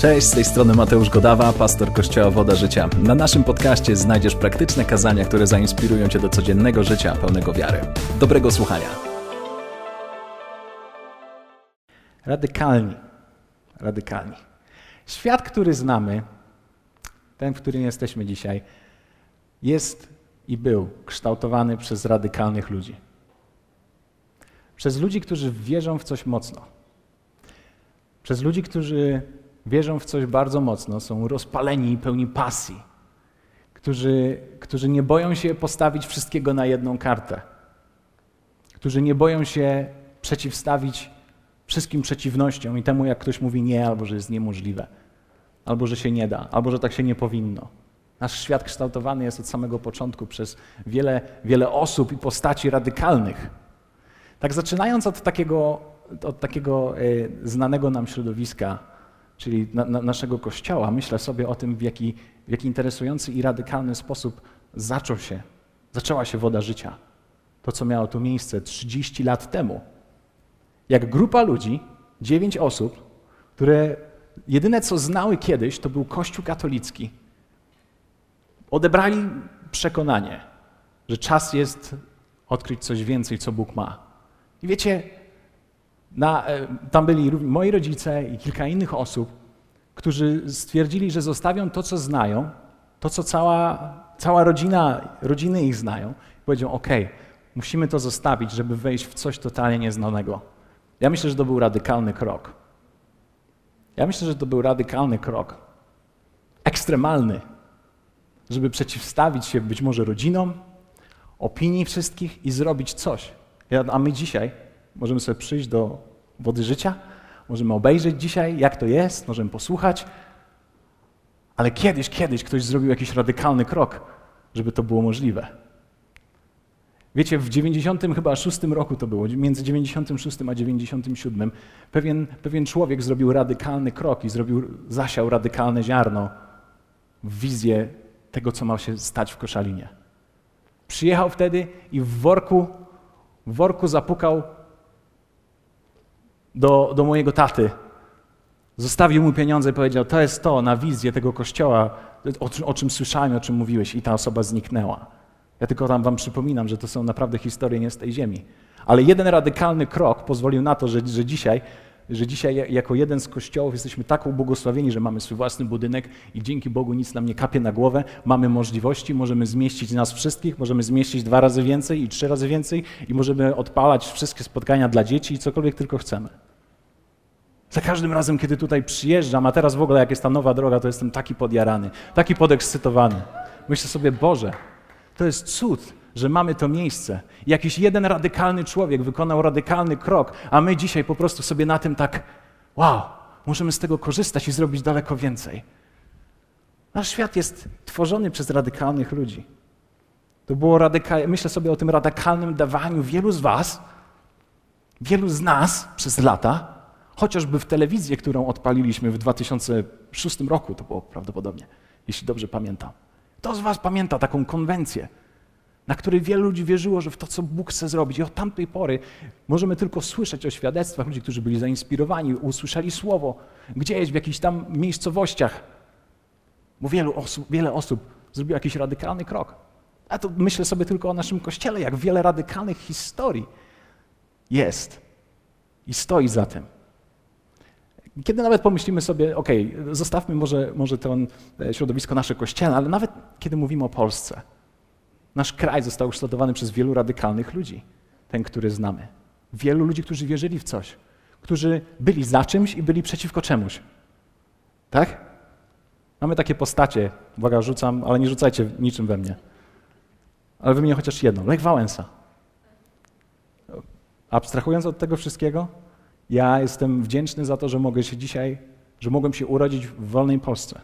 Cześć, z tej strony Mateusz Godawa, pastor Kościoła Woda Życia. Na naszym podcaście znajdziesz praktyczne kazania, które zainspirują Cię do codziennego życia pełnego wiary. Dobrego słuchania. Radykalni. Radykalni. Świat, który znamy, ten, w którym jesteśmy dzisiaj, jest i był kształtowany przez radykalnych ludzi. Przez ludzi, którzy wierzą w coś mocno. Przez ludzi, którzy wierzą w coś bardzo mocno, są rozpaleni i pełni pasji, którzy, którzy nie boją się postawić wszystkiego na jedną kartę, którzy nie boją się przeciwstawić wszystkim przeciwnościom i temu, jak ktoś mówi nie, albo że jest niemożliwe, albo że się nie da, albo że tak się nie powinno. Nasz świat kształtowany jest od samego początku przez wiele, wiele osób i postaci radykalnych. Tak zaczynając od takiego, od takiego e, znanego nam środowiska, czyli na, na naszego kościoła, myślę sobie o tym, w jaki, w jaki interesujący i radykalny sposób zaczął się, zaczęła się woda życia. To, co miało tu miejsce 30 lat temu. Jak grupa ludzi, dziewięć osób, które jedyne co znały kiedyś, to był Kościół katolicki, odebrali przekonanie, że czas jest odkryć coś więcej, co Bóg ma. I wiecie, na, e, tam byli moi rodzice i kilka innych osób, którzy stwierdzili, że zostawią to, co znają, to, co cała, cała rodzina, rodziny ich znają. I powiedział, OK, musimy to zostawić, żeby wejść w coś totalnie nieznanego. Ja myślę, że to był radykalny krok. Ja myślę, że to był radykalny krok. Ekstremalny, żeby przeciwstawić się być może rodzinom, opinii wszystkich i zrobić coś. A my dzisiaj możemy sobie przyjść do wody życia, możemy obejrzeć dzisiaj, jak to jest, możemy posłuchać, ale kiedyś, kiedyś ktoś zrobił jakiś radykalny krok, żeby to było możliwe. Wiecie, w 90 chyba 6 roku to było, między 96 a 97, pewien, pewien człowiek zrobił radykalny krok i zrobił, zasiał radykalne ziarno w wizję tego, co ma się stać w Koszalinie. Przyjechał wtedy i w worku, w worku zapukał do, do mojego taty. Zostawił mu pieniądze i powiedział: To jest to na wizję tego kościoła, o, o czym słyszałem, o czym mówiłeś, i ta osoba zniknęła. Ja tylko tam wam przypominam, że to są naprawdę historie nie z tej ziemi. Ale jeden radykalny krok pozwolił na to, że, że dzisiaj że dzisiaj jako jeden z kościołów jesteśmy tak ubłogosławieni, że mamy swój własny budynek i dzięki Bogu nic nam nie kapie na głowę. Mamy możliwości, możemy zmieścić nas wszystkich, możemy zmieścić dwa razy więcej i trzy razy więcej i możemy odpalać wszystkie spotkania dla dzieci i cokolwiek tylko chcemy. Za każdym razem, kiedy tutaj przyjeżdżam, a teraz w ogóle jak jest ta nowa droga, to jestem taki podjarany, taki podekscytowany. Myślę sobie, Boże, to jest cud, że mamy to miejsce. Jakiś jeden radykalny człowiek wykonał radykalny krok, a my dzisiaj po prostu sobie na tym tak, wow, możemy z tego korzystać i zrobić daleko więcej. Nasz świat jest tworzony przez radykalnych ludzi. To było radykalne, myślę sobie o tym radykalnym dawaniu wielu z Was, wielu z nas przez lata, chociażby w telewizję, którą odpaliliśmy w 2006 roku, to było prawdopodobnie, jeśli dobrze pamiętam. Kto z Was pamięta taką konwencję, na której wielu ludzi wierzyło, że w to, co Bóg chce zrobić. I od tamtej pory możemy tylko słyszeć o świadectwach ludzi, którzy byli zainspirowani, usłyszeli słowo gdzieś w jakichś tam miejscowościach. Bo wielu osób, wiele osób zrobiło jakiś radykalny krok. A to myślę sobie tylko o naszym kościele, jak wiele radykalnych historii jest i stoi za tym. Kiedy nawet pomyślimy sobie, ok, zostawmy może, może to e, środowisko nasze kościelne, ale nawet kiedy mówimy o Polsce, nasz kraj został ukształtowany przez wielu radykalnych ludzi, ten, który znamy. Wielu ludzi, którzy wierzyli w coś, którzy byli za czymś i byli przeciwko czemuś. Tak? Mamy takie postacie, uwaga, rzucam, ale nie rzucajcie niczym we mnie. Ale wymienię chociaż jedną. Lech Wałęsa. Abstrahując od tego wszystkiego, ja jestem wdzięczny za to, że mogę się dzisiaj, że mogłem się urodzić w wolnej Polsce.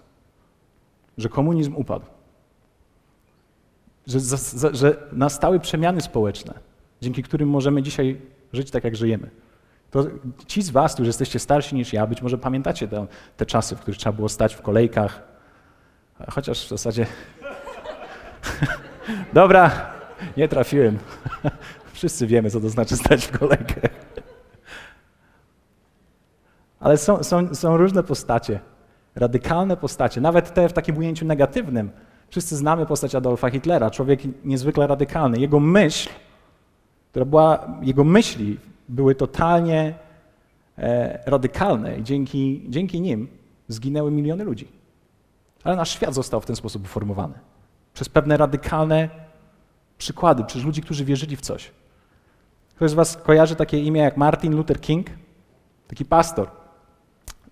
Że komunizm upadł. Że, za, że nastały przemiany społeczne, dzięki którym możemy dzisiaj żyć tak, jak żyjemy. To ci z Was, którzy jesteście starsi niż ja, być może pamiętacie te, te czasy, w których trzeba było stać w kolejkach. Chociaż w zasadzie. Dobra, nie trafiłem. Wszyscy wiemy, co to znaczy stać w kolejkę. Ale są, są, są różne postacie, radykalne postacie, nawet te w takim ujęciu negatywnym. Wszyscy znamy postać Adolfa Hitlera, człowiek niezwykle radykalny. Jego myśl, która była, jego myśli były totalnie e, radykalne i dzięki, dzięki nim zginęły miliony ludzi. Ale nasz świat został w ten sposób uformowany. Przez pewne radykalne przykłady, przez ludzi, którzy wierzyli w coś. Ktoś z Was kojarzy takie imię jak Martin Luther King? Taki pastor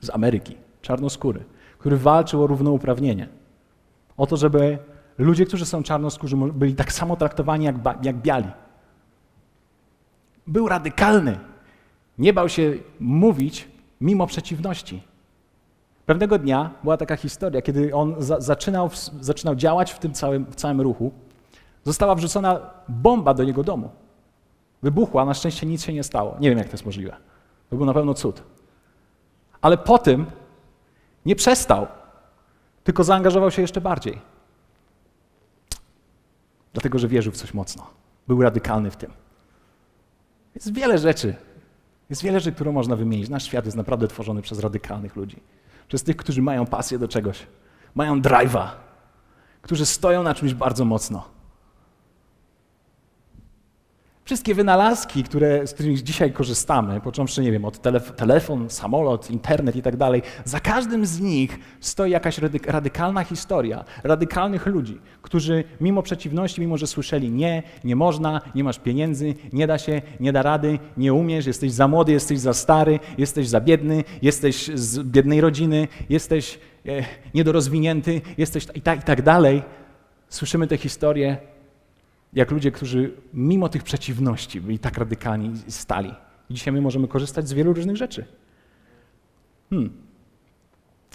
z Ameryki, czarnoskóry, który walczył o równouprawnienie. O to, żeby ludzie, którzy są czarnoskórzy, byli tak samo traktowani jak, jak biali. Był radykalny. Nie bał się mówić mimo przeciwności. Pewnego dnia była taka historia, kiedy on za, zaczynał, zaczynał działać w tym całym, w całym ruchu. Została wrzucona bomba do jego domu. Wybuchła, na szczęście nic się nie stało. Nie wiem, jak to jest możliwe. To był na pewno cud. Ale po tym nie przestał, tylko zaangażował się jeszcze bardziej. Dlatego, że wierzył w coś mocno. Był radykalny w tym. Jest wiele rzeczy. Jest wiele rzeczy, które można wymienić. Nasz świat jest naprawdę tworzony przez radykalnych ludzi. Przez tych, którzy mają pasję do czegoś, mają drive'a, którzy stoją na czymś bardzo mocno. Wszystkie wynalazki, które, z których dzisiaj korzystamy, począwszy, nie wiem, od telef telefon, samolot, internet i tak dalej, za każdym z nich stoi jakaś radykalna historia radykalnych ludzi, którzy mimo przeciwności, mimo że słyszeli nie, nie można, nie masz pieniędzy, nie da się, nie da rady, nie umiesz, jesteś za młody, jesteś za stary, jesteś za biedny, jesteś z biednej rodziny, jesteś e, niedorozwinięty, jesteś i tak, i tak dalej. Słyszymy te historie jak ludzie, którzy mimo tych przeciwności byli tak radykalni stali. I dzisiaj my możemy korzystać z wielu różnych rzeczy. Hmm.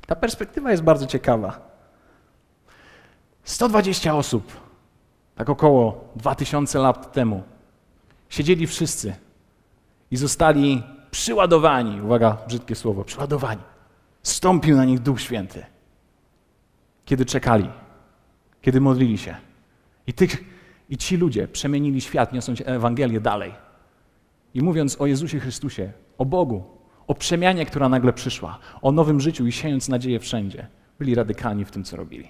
Ta perspektywa jest bardzo ciekawa. 120 osób, tak około 2000 lat temu, siedzieli wszyscy i zostali przyładowani. Uwaga, brzydkie słowo, przyładowani. Stąpił na nich Duch Święty, kiedy czekali, kiedy modlili się. I tych i ci ludzie przemienili świat, niosąc Ewangelię dalej. I mówiąc o Jezusie Chrystusie, o Bogu, o przemianie, która nagle przyszła, o nowym życiu i siejąc nadzieję wszędzie, byli radykalni w tym, co robili.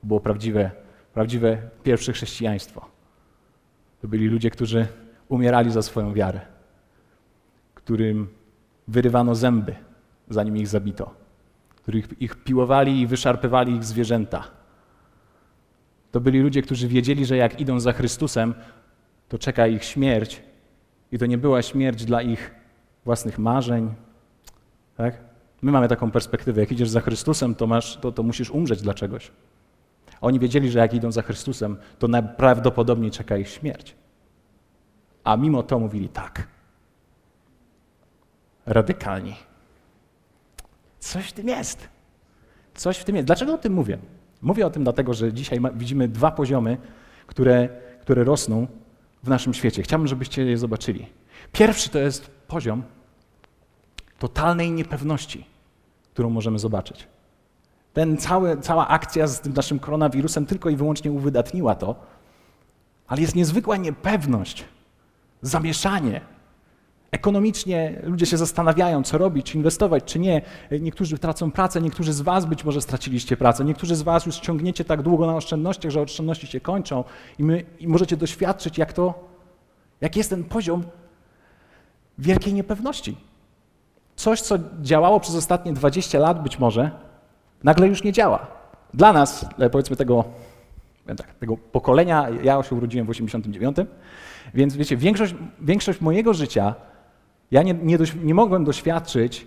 To było prawdziwe, prawdziwe pierwsze chrześcijaństwo. To byli ludzie, którzy umierali za swoją wiarę, którym wyrywano zęby, zanim ich zabito, których ich piłowali i wyszarpywali ich zwierzęta to byli ludzie, którzy wiedzieli, że jak idą za Chrystusem, to czeka ich śmierć. I to nie była śmierć dla ich własnych marzeń. Tak? My mamy taką perspektywę. Jak idziesz za Chrystusem, to, masz, to, to musisz umrzeć dla czegoś. Oni wiedzieli, że jak idą za Chrystusem, to najprawdopodobniej czeka ich śmierć. A mimo to mówili tak. Radykalni. Coś w tym jest. Coś w tym jest. Dlaczego o tym mówię? Mówię o tym dlatego, że dzisiaj widzimy dwa poziomy, które, które rosną w naszym świecie. Chciałbym, żebyście je zobaczyli. Pierwszy to jest poziom totalnej niepewności, którą możemy zobaczyć. Ten cały, cała akcja z tym naszym koronawirusem tylko i wyłącznie uwydatniła to, ale jest niezwykła niepewność, zamieszanie, Ekonomicznie ludzie się zastanawiają, co robić, czy inwestować, czy nie. Niektórzy tracą pracę, niektórzy z Was być może straciliście pracę, niektórzy z Was już ciągniecie tak długo na oszczędnościach, że oszczędności się kończą i, my, i możecie doświadczyć, jak to, jak jest ten poziom wielkiej niepewności. Coś, co działało przez ostatnie 20 lat być może, nagle już nie działa. Dla nas, e, powiedzmy tego, tak, tego pokolenia, ja się urodziłem w 89, więc wiecie, większość, większość mojego życia ja nie, nie, nie mogłem doświadczyć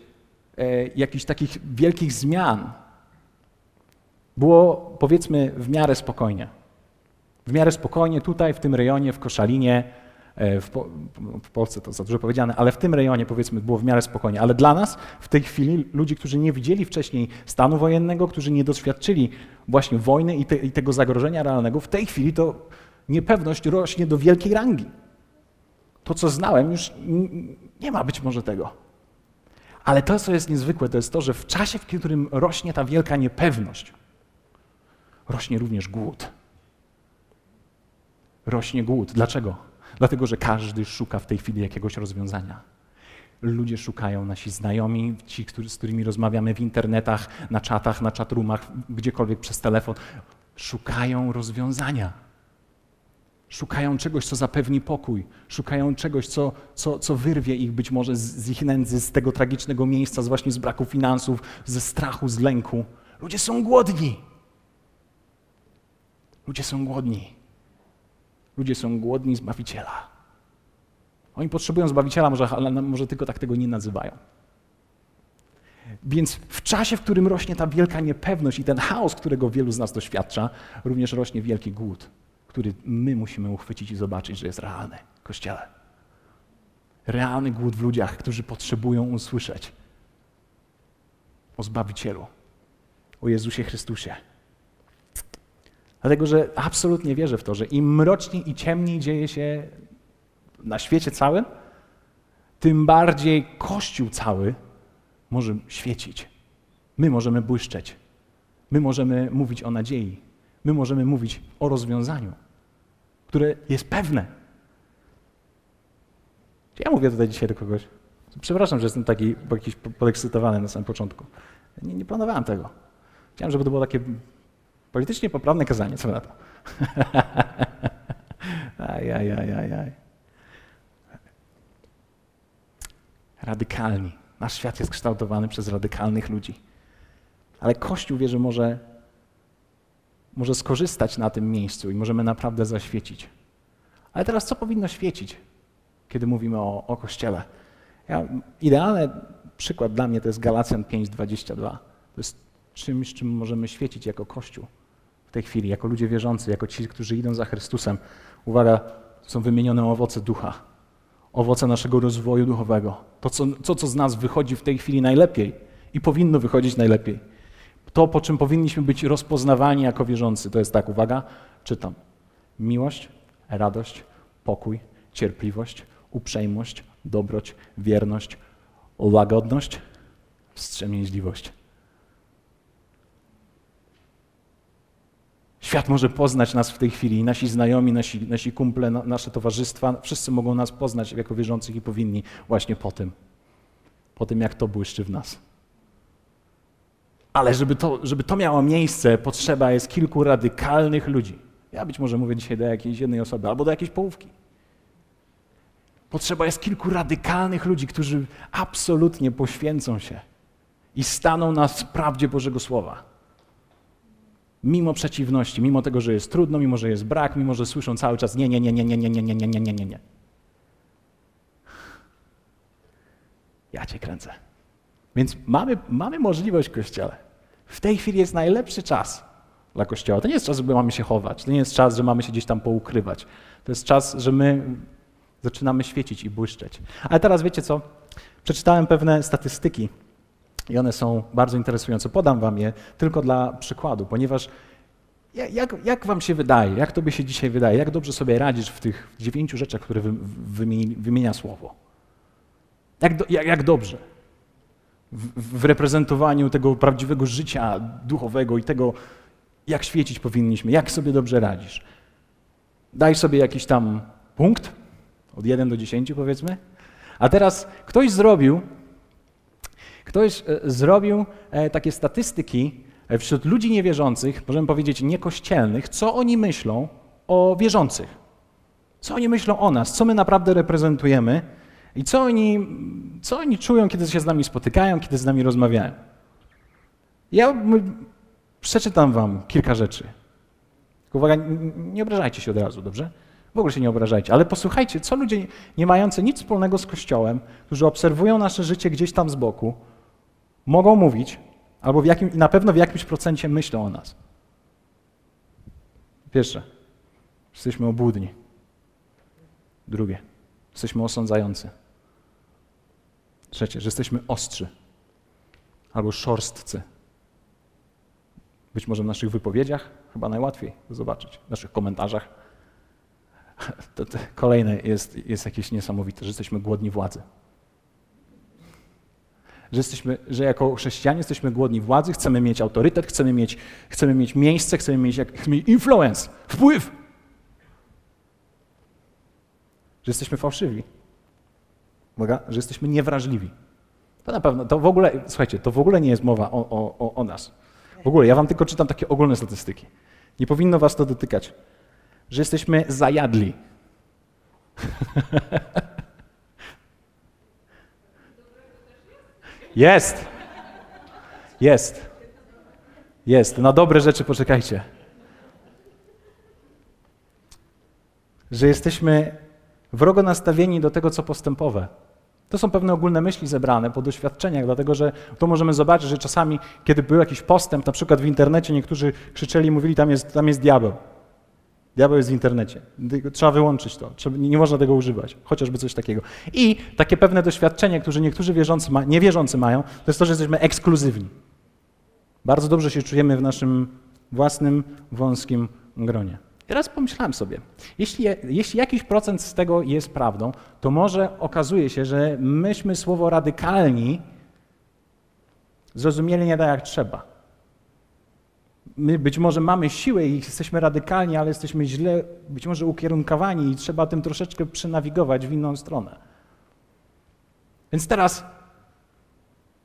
e, jakichś takich wielkich zmian. Było powiedzmy w miarę spokojnie. W miarę spokojnie tutaj, w tym rejonie, w Koszalinie, e, w, po, w, Polsce to za dużo powiedziane, ale w tym rejonie powiedzmy było w miarę spokojnie. Ale dla nas w tej chwili, ludzi, którzy nie widzieli wcześniej stanu wojennego, którzy nie doświadczyli właśnie wojny i, te, i tego zagrożenia realnego, w tej chwili to niepewność rośnie do wielkiej rangi. To, co znałem, już nie ma być może tego. Ale to, co jest niezwykłe, to jest to, że w czasie, w którym rośnie ta wielka niepewność, rośnie również głód. Rośnie głód. Dlaczego? Dlatego, że każdy szuka w tej chwili jakiegoś rozwiązania. ludzie szukają, nasi znajomi, ci, z którymi rozmawiamy w internetach, na czatach, na chatroomach, gdziekolwiek przez telefon, szukają rozwiązania. Szukają czegoś, co zapewni pokój. Szukają czegoś, co, co, co wyrwie ich być może z, z ich nędzy, z tego tragicznego miejsca, z właśnie z braku finansów, ze strachu, z lęku. Ludzie są głodni. Ludzie są głodni. Ludzie są głodni Zbawiciela. Oni potrzebują Zbawiciela, może, ale może tylko tak tego nie nazywają. Więc w czasie, w którym rośnie ta wielka niepewność i ten chaos, którego wielu z nas doświadcza, również rośnie wielki głód, który my musimy uchwycić i zobaczyć, że jest realny Kościele. Realny głód w ludziach, którzy potrzebują usłyszeć o Zbawicielu, o Jezusie Chrystusie. Dlatego, że absolutnie wierzę w to, że im mroczniej i ciemniej dzieje się na świecie całym, tym bardziej Kościół cały może świecić. My możemy błyszczeć. My możemy mówić o nadziei. My możemy mówić o rozwiązaniu, które jest pewne. Ja mówię tutaj dzisiaj do kogoś. Przepraszam, że jestem taki jakiś podekscytowany na samym początku. Nie, nie planowałem tego. Chciałem, żeby to było takie politycznie poprawne kazanie. Co na to? aj, aj, aj, aj, aj. Radykalni. Nasz świat jest kształtowany przez radykalnych ludzi. Ale Kościół wie, że może, może skorzystać na tym miejscu i możemy naprawdę zaświecić. Ale teraz co powinno świecić, kiedy mówimy o, o Kościele? Ja, idealny przykład dla mnie to jest Galacjan 5:22. To jest czymś, czym możemy świecić jako Kościół w tej chwili, jako ludzie wierzący, jako ci, którzy idą za Chrystusem. Uwaga, są wymienione owoce ducha owoce naszego rozwoju duchowego. To, co, co, co z nas wychodzi w tej chwili najlepiej i powinno wychodzić najlepiej. To, po czym powinniśmy być rozpoznawani jako wierzący, to jest tak, uwaga, czytam. Miłość, radość, pokój, cierpliwość, uprzejmość, dobroć, wierność, łagodność, wstrzemięźliwość. Świat może poznać nas w tej chwili, nasi znajomi, nasi, nasi kumple, nasze towarzystwa, wszyscy mogą nas poznać jako wierzących i powinni właśnie po tym, po tym jak to błyszczy w nas. Ale żeby to, żeby to miało miejsce, potrzeba jest kilku radykalnych ludzi. Ja być może mówię dzisiaj do jakiejś jednej osoby albo do jakiejś połówki. Potrzeba jest kilku radykalnych ludzi, którzy absolutnie poświęcą się i staną na prawdzie Bożego Słowa. Mimo przeciwności, mimo tego, że jest trudno, mimo że jest brak, mimo że słyszą cały czas nie, nie, nie, nie, nie, nie, nie, nie, nie, nie, nie, nie. Ja cię kręcę. Więc mamy, mamy możliwość Kościele. W tej chwili jest najlepszy czas dla Kościoła. To nie jest czas, żeby mamy się chować. To nie jest czas, że mamy się gdzieś tam poukrywać. To jest czas, że my zaczynamy świecić i błyszczeć. Ale teraz wiecie co? Przeczytałem pewne statystyki i one są bardzo interesujące. Podam wam je tylko dla przykładu, ponieważ jak, jak wam się wydaje, jak tobie się dzisiaj wydaje, jak dobrze sobie radzisz w tych dziewięciu rzeczach, które wymienia, wymienia słowo? Jak, do, jak, jak dobrze? W, reprezentowaniu tego prawdziwego życia duchowego i tego, jak świecić powinniśmy, jak sobie dobrze radzisz. Daj sobie jakiś tam punkt, od 1 do 10 powiedzmy. A teraz ktoś zrobił Ktoś e, zrobił e, takie statystyki e, wśród ludzi niewierzących, możemy powiedzieć niekościelnych, co oni myślą o wierzących. Co oni myślą o nas, co my naprawdę reprezentujemy i co oni, co oni czują, kiedy się z nami spotykają, kiedy z nami rozmawiają. Ja przeczytam wam kilka rzeczy. Uwaga, nie obrażajcie się od razu, dobrze? W ogóle się nie obrażajcie, ale posłuchajcie, co ludzie nie mający nic wspólnego z Kościołem, którzy obserwują nasze życie gdzieś tam z boku, mogą mówić, albo w jakim, na pewno w jakimś procencie myślą o nas. Pierwsze, jesteśmy obłudni. Drugie, jesteśmy osądzający. Trzecie, że jesteśmy ostrzy albo szorstcy. Być może w naszych wypowiedziach, chyba najłatwiej zobaczyć, w naszych komentarzach. To, to kolejne jest, jest jakieś niesamowite, że jesteśmy głodni władzy że, jesteśmy, że jako chrześcijanie jesteśmy głodni władzy, chcemy mieć autorytet, chcemy mieć, chcemy mieć miejsce, chcemy mieć, chcemy mieć influence, wpływ. Że jesteśmy fałszywi. Uwaga, że jesteśmy niewrażliwi. To na pewno, to w ogóle, słuchajcie, to w ogóle nie jest mowa o, o, o nas. W ogóle, ja wam tylko czytam takie ogólne statystyki. Nie powinno was to dotykać. Że jesteśmy zajadli. Jest. Jest. Jest. Na dobre rzeczy poczekajcie. Że jesteśmy wrogo nastawieni do tego, co postępowe. To są pewne ogólne myśli zebrane po doświadczeniach, dlatego że to możemy zobaczyć, że czasami, kiedy był jakiś postęp, na przykład w internecie, niektórzy krzyczeli i mówili, tam jest, tam jest diabeł. Diabeł jest w internecie. Trzeba wyłączyć to. Trzeba, nie można tego używać. Chociażby coś takiego. I takie pewne doświadczenie, które niektórzy wierzący ma, niewierzący mają, to jest to, że jesteśmy ekskluzywni. Bardzo dobrze się czujemy w naszym własnym, wąskim gronie. Teraz pomyślałem sobie, jeśli, jeśli jakiś procent z tego jest prawdą, to może okazuje się, że myśmy słowo radykalni zrozumieli nie tak jak trzeba. My być może mamy siłę i jesteśmy radykalni, ale jesteśmy źle, być może ukierunkowani i trzeba tym troszeczkę przenawigować w inną stronę. Więc teraz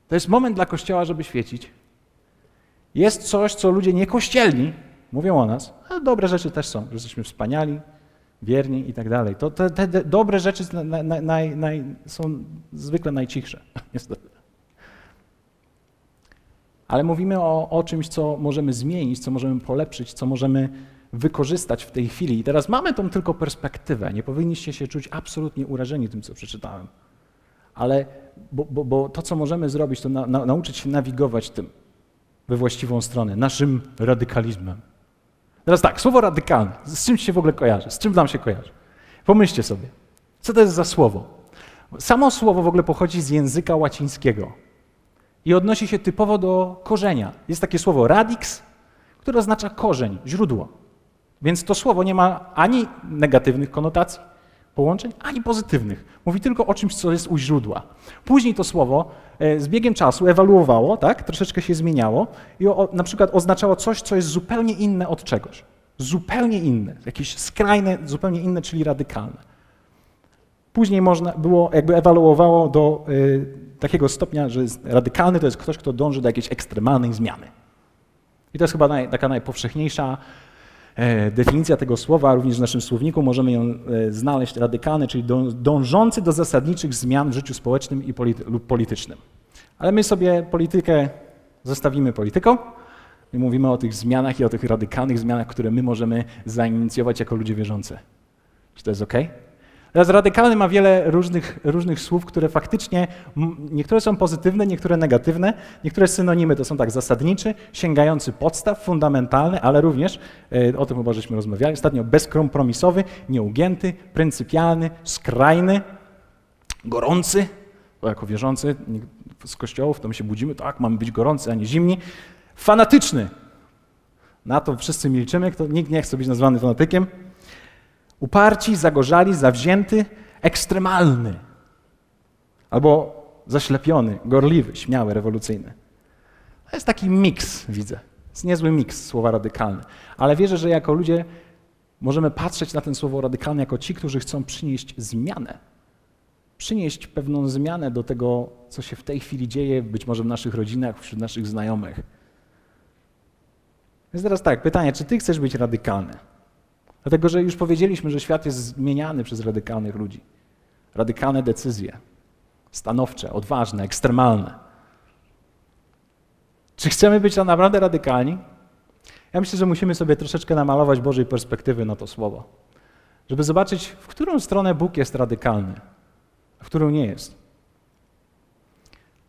to jest moment dla Kościoła, żeby świecić. Jest coś, co ludzie niekościelni mówią o nas, ale dobre rzeczy też są, że jesteśmy wspaniali, wierni i tak dalej. To te, te, dobre rzeczy są zwykle najcichsze, niestety. Ale mówimy o, o czymś, co możemy zmienić, co możemy polepszyć, co możemy wykorzystać w tej chwili. I teraz mamy tą tylko perspektywę. Nie powinniście się czuć absolutnie urażeni tym, co przeczytałem. Ale bo, bo, bo to, co możemy zrobić, to na, na, nauczyć się nawigować tym we właściwą stronę, naszym radykalizmem. Teraz tak, słowo radykalne. Z czym się w ogóle kojarzy? Z czym nam się kojarzy? Pomyślcie sobie, co to jest za słowo? Samo słowo w ogóle pochodzi z języka łacińskiego i odnosi się typowo do korzenia. Jest takie słowo radix, które oznacza korzeń, źródło. Więc to słowo nie ma ani negatywnych konotacji, połączeń, ani pozytywnych. Mówi tylko o czymś, co jest u źródła. Później to słowo e, z biegiem czasu ewaluowało, tak? troszeczkę się zmieniało i o, na przykład oznaczało coś, co jest zupełnie inne od czegoś. Zupełnie inne, jakieś skrajne, zupełnie inne, czyli radykalne. Później można było, jakby ewaluowało do y, takiego stopnia, że radykalny to jest ktoś, kto dąży do jakiejś ekstremalnej zmiany. I to jest chyba naj, taka najpowszechniejsza definicja tego słowa, również w naszym słowniku możemy ją e, znaleźć radykalny, czyli dążący do zasadniczych zmian w życiu społecznym i polity lub politycznym. Ale my sobie politykę zostawimy polityką i mówimy o tych zmianach i o tych radykalnych zmianach, które my możemy zainicjować jako ludzie wierzący. Czy to jest ok? Teraz radykalny ma wiele różnych, różnych słów, które faktycznie, niektóre są pozytywne, niektóre negatywne, niektóre synonimy to są tak zasadniczy, sięgający podstaw, fundamentalny, ale również, e, o tym chyba żeśmy rozmawiali ostatnio, bezkompromisowy, nieugięty, pryncypialny, skrajny, gorący, bo jako wierzący z kościołów to my się budzimy, tak, mamy być gorący, a nie zimni, fanatyczny. Na to wszyscy milczymy, kto, nikt nie chce być nazwany fanatykiem, Uparci, zagorzali, zawzięty, ekstremalny. Albo zaślepiony, gorliwy, śmiały, rewolucyjny. To jest taki miks, widzę. Jest niezły miks słowa radykalne. Ale wierzę, że jako ludzie możemy patrzeć na ten słowo radykalne jako ci, którzy chcą przynieść zmianę. Przynieść pewną zmianę do tego, co się w tej chwili dzieje, być może w naszych rodzinach, wśród naszych znajomych. Więc teraz tak, pytanie, czy ty chcesz być radykalny? Dlatego, że już powiedzieliśmy, że świat jest zmieniany przez radykalnych ludzi. Radykalne decyzje, stanowcze, odważne, ekstremalne. Czy chcemy być naprawdę radykalni? Ja myślę, że musimy sobie troszeczkę namalować Bożej perspektywy na to słowo, żeby zobaczyć, w którą stronę Bóg jest radykalny, a w którą nie jest.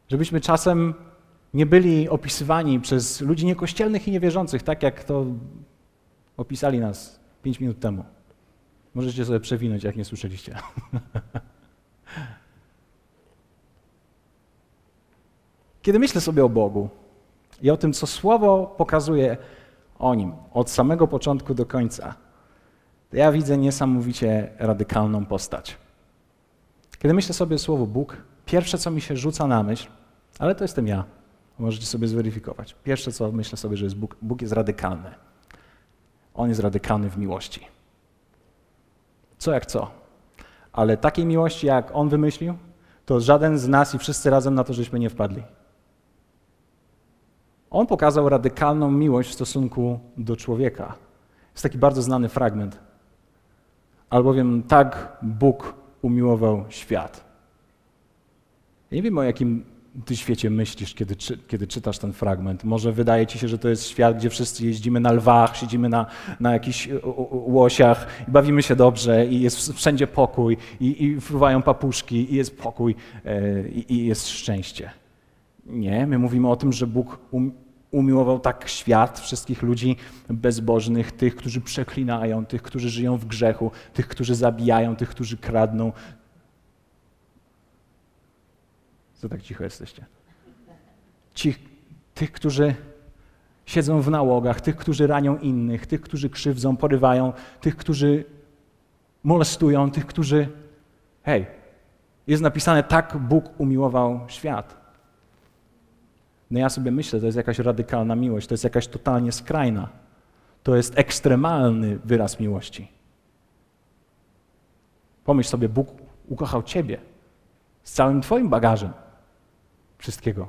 Żebyśmy czasem nie byli opisywani przez ludzi niekościelnych i niewierzących, tak jak to opisali nas 5 minut temu. Możecie sobie przewinąć, jak nie słyszeliście. Kiedy myślę sobie o Bogu i o tym, co Słowo pokazuje o Nim od samego początku do końca, to ja widzę niesamowicie radykalną postać. Kiedy myślę sobie Słowo Bóg, pierwsze, co mi się rzuca na myśl, ale to jestem ja, możecie sobie zweryfikować. Pierwsze, co myślę sobie, że jest Bóg, Bóg jest radykalny. On jest radykalny w miłości. Co jak co. Ale takiej miłości, jak On wymyślił, to żaden z nas i wszyscy razem na to, żeśmy nie wpadli. On pokazał radykalną miłość w stosunku do człowieka. Jest taki bardzo znany fragment. Albowiem tak Bóg umiłował świat. Ja nie wiem, o jakim ty świecie myślisz, kiedy, kiedy czytasz ten fragment. Może wydaje ci się, że to jest świat, gdzie wszyscy jeździmy na lwach, siedzimy na, na jakichś łosiach i bawimy się dobrze i jest wszędzie pokój i, i fruwają papuszki i jest pokój i, i jest szczęście. Nie, my mówimy o tym, że Bóg um, umiłował tak świat, wszystkich ludzi bezbożnych, tych, którzy przeklinają, tych, którzy żyją w grzechu, tych, którzy zabijają, tych, którzy kradną, Co tak cicho jesteście? Ci, tych, którzy siedzą w nałogach, tych, którzy ranią innych, tych, którzy krzywdzą, porywają, tych, którzy molestują, tych, którzy. Hej, jest napisane, tak Bóg umiłował świat. No ja sobie myślę, to jest jakaś radykalna miłość, to jest jakaś totalnie skrajna. To jest ekstremalny wyraz miłości. Pomyśl sobie, Bóg ukochał Ciebie z całym Twoim bagażem wszystkiego.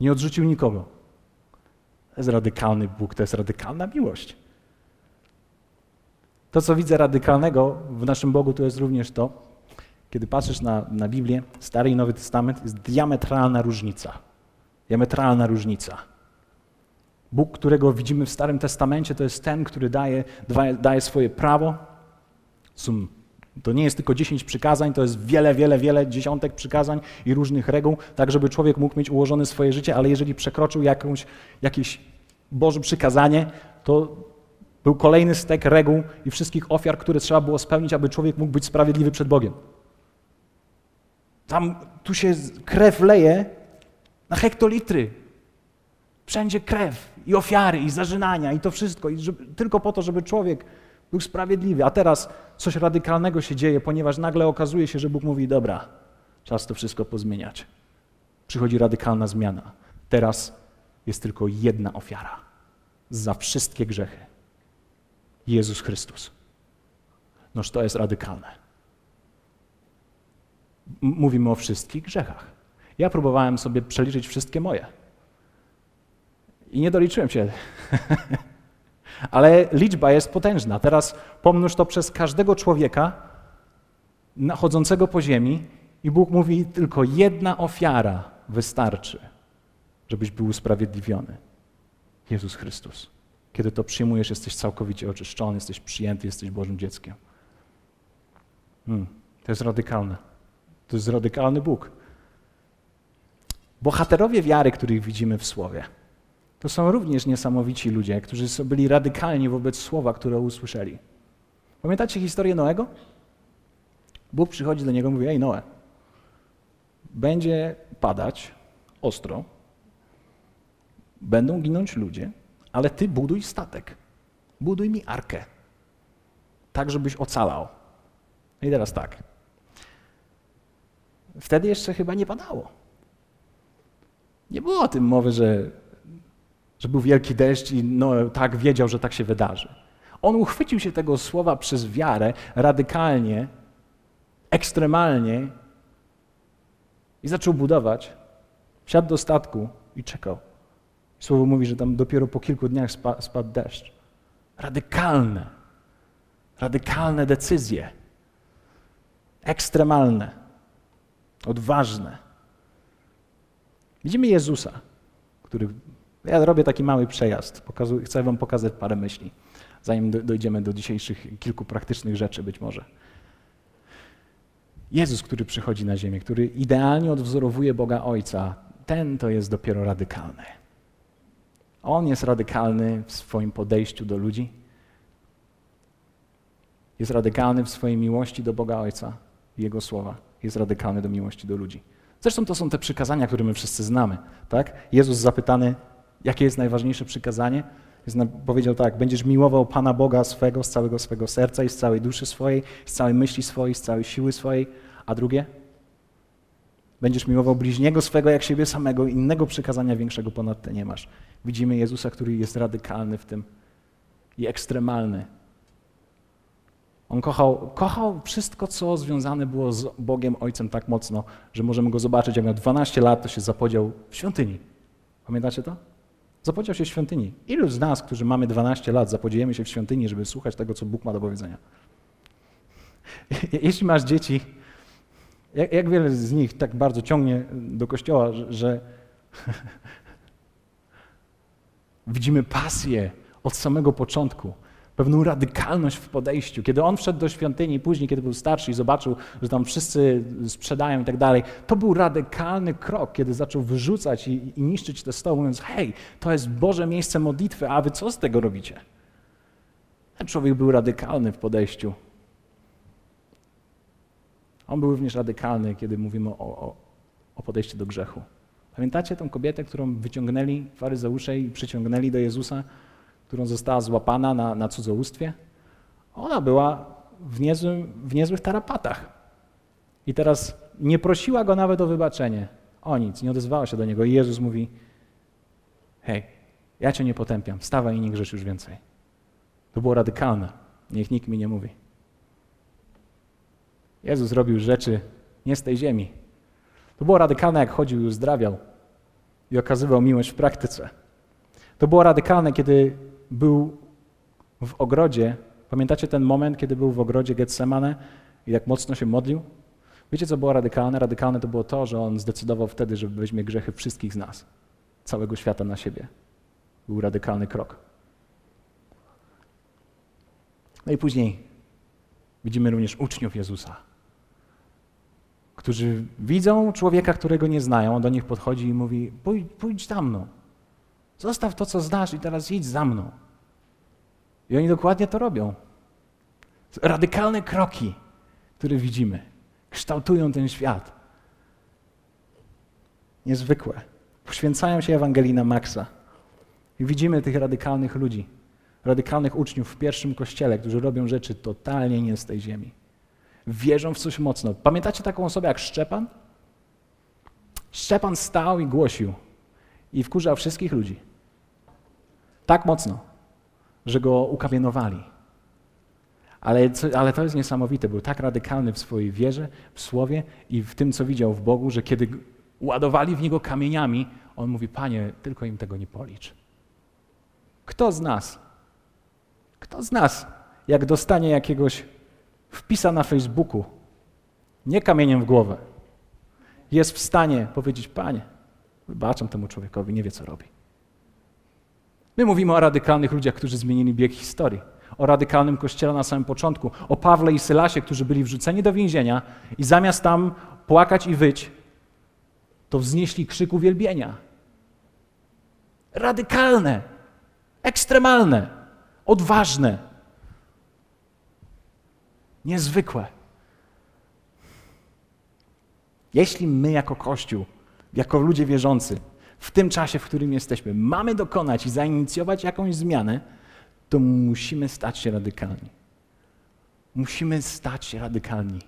Nie odrzucił nikogo. To jest radykalny Bóg, to jest radykalna miłość. To, co widzę radykalnego w naszym Bogu, to jest również to, kiedy patrzysz na, na Biblię, Stary i Nowy Testament, jest diametralna różnica. Diametralna różnica. Bóg, którego widzimy w Starym Testamencie, to jest ten, który daje, daje swoje prawo. Są to nie jest tylko 10 przykazań, to jest wiele, wiele, wiele dziesiątek przykazań i różnych reguł, tak żeby człowiek mógł mieć ułożone swoje życie, ale jeżeli przekroczył jakąś, jakieś Boże przykazanie, to był kolejny stek reguł i wszystkich ofiar, które trzeba było spełnić, aby człowiek mógł być sprawiedliwy przed Bogiem. Tam, tu się krew leje na hektolitry. Wszędzie krew i ofiary i zażynania i to wszystko. I żeby, tylko po to, żeby człowiek był sprawiedliwy. A teraz coś radykalnego się dzieje, ponieważ nagle okazuje się, że Bóg mówi: Dobra, czas to wszystko pozmieniać. Przychodzi radykalna zmiana. Teraz jest tylko jedna ofiara za wszystkie grzechy. Jezus Chrystus. Noż to jest radykalne. Mówimy o wszystkich grzechach. Ja próbowałem sobie przeliczyć wszystkie moje. I nie doliczyłem się. Ale liczba jest potężna. Teraz pomnóż to przez każdego człowieka chodzącego po ziemi i Bóg mówi, tylko jedna ofiara wystarczy, żebyś był usprawiedliwiony. Jezus Chrystus. Kiedy to przyjmujesz, jesteś całkowicie oczyszczony, jesteś przyjęty, jesteś Bożym dzieckiem. Hmm, to jest radykalne. To jest radykalny Bóg. Bohaterowie wiary, których widzimy w Słowie, to są również niesamowici ludzie, którzy byli radykalni wobec słowa, które usłyszeli. Pamiętacie historię Noego? Bóg przychodzi do niego i mówi: Ej, Noe, będzie padać ostro, będą ginąć ludzie, ale ty buduj statek. Buduj mi arkę, tak żebyś ocalał. I teraz tak. Wtedy jeszcze chyba nie padało. Nie było o tym mowy, że że był wielki deszcz i no, tak wiedział, że tak się wydarzy. On uchwycił się tego słowa przez wiarę radykalnie, ekstremalnie i zaczął budować. Wsiadł do statku i czekał. Słowo mówi, że tam dopiero po kilku dniach spa, spadł deszcz. Radykalne, radykalne decyzje. Ekstremalne, odważne. Widzimy Jezusa, który ja robię taki mały przejazd. Chcę Wam pokazać parę myśli, zanim dojdziemy do dzisiejszych kilku praktycznych rzeczy być może. Jezus, który przychodzi na ziemię, który idealnie odwzorowuje Boga Ojca, ten to jest dopiero radykalny. On jest radykalny w swoim podejściu do ludzi. Jest radykalny w swojej miłości do Boga Ojca Jego słowa. Jest radykalny do miłości do ludzi. Zresztą to są te przykazania, które my wszyscy znamy. Tak? Jezus zapytany, Jakie jest najważniejsze przykazanie? Jest, powiedział tak, będziesz miłował Pana Boga swego z całego swego serca i z całej duszy swojej, z całej myśli swojej, z całej siły swojej. A drugie? Będziesz miłował bliźniego swego jak siebie samego. Innego przykazania większego ponad te nie masz. Widzimy Jezusa, który jest radykalny w tym i ekstremalny. On kochał, kochał wszystko, co związane było z Bogiem Ojcem tak mocno, że możemy go zobaczyć. Jak miał 12 lat, to się zapodział w świątyni. Pamiętacie to? Zapodział się w świątyni. Ilu z nas, którzy mamy 12 lat, zapodziejemy się w świątyni, żeby słuchać tego, co Bóg ma do powiedzenia? Jeśli masz dzieci, jak, jak wiele z nich tak bardzo ciągnie do kościoła, że, że widzimy pasję od samego początku, pewną radykalność w podejściu. Kiedy on wszedł do świątyni, później, kiedy był starszy i zobaczył, że tam wszyscy sprzedają i tak dalej, to był radykalny krok, kiedy zaczął wyrzucać i, i niszczyć te stoły, mówiąc: Hej, to jest Boże miejsce modlitwy, a wy co z tego robicie? Ten człowiek był radykalny w podejściu. On był również radykalny, kiedy mówimy o, o, o podejściu do grzechu. Pamiętacie tą kobietę, którą wyciągnęli faryzeusze i przyciągnęli do Jezusa, którą została złapana na, na cudzołóstwie? Ona była w, niezłym, w niezłych tarapatach. I teraz nie prosiła go nawet o wybaczenie. O nic, nie odezwała się do niego. I Jezus mówi: Hej, ja cię nie potępiam, wstawaj i nie grzesz już więcej. To było radykalne. Niech nikt mi nie mówi. Jezus robił rzeczy nie z tej ziemi. To było radykalne, jak chodził i uzdrawiał i okazywał miłość w praktyce. To było radykalne, kiedy był w ogrodzie. Pamiętacie ten moment, kiedy był w ogrodzie Getsemane i jak mocno się modlił? Wiecie, co było radykalne? Radykalne to było to, że on zdecydował wtedy, że weźmie grzechy wszystkich z nas, całego świata na siebie. Był radykalny krok. No i później widzimy również uczniów Jezusa którzy widzą człowieka, którego nie znają, on do nich podchodzi i mówi: pójdź, pójdź za mną. Zostaw to, co znasz, i teraz idź za mną. I oni dokładnie to robią. Radykalne kroki, które widzimy, kształtują ten świat. Niezwykłe. Poświęcają się Ewangelii na Maxa. I widzimy tych radykalnych ludzi, radykalnych uczniów w pierwszym kościele, którzy robią rzeczy totalnie nie z tej ziemi wierzą w coś mocno. Pamiętacie taką osobę jak Szczepan? Szczepan stał i głosił i wkurzał wszystkich ludzi. Tak mocno, że go ukamienowali. Ale, ale to jest niesamowite, był tak radykalny w swojej wierze, w słowie i w tym, co widział w Bogu, że kiedy ładowali w niego kamieniami, on mówi: Panie, tylko im tego nie policz. Kto z nas, kto z nas, jak dostanie jakiegoś wpisa na Facebooku, nie kamieniem w głowę, jest w stanie powiedzieć: Panie, wybaczam temu człowiekowi, nie wie co robi. My mówimy o radykalnych ludziach, którzy zmienili bieg historii. O radykalnym kościele na samym początku, o Pawle i Sylasie, którzy byli wrzuceni do więzienia i zamiast tam płakać i wyć, to wznieśli krzyk uwielbienia. Radykalne, ekstremalne, odważne, Niezwykłe. Jeśli my jako Kościół, jako ludzie wierzący, w tym czasie, w którym jesteśmy, mamy dokonać i zainicjować jakąś zmianę, to musimy stać się radykalni. Musimy stać się radykalni.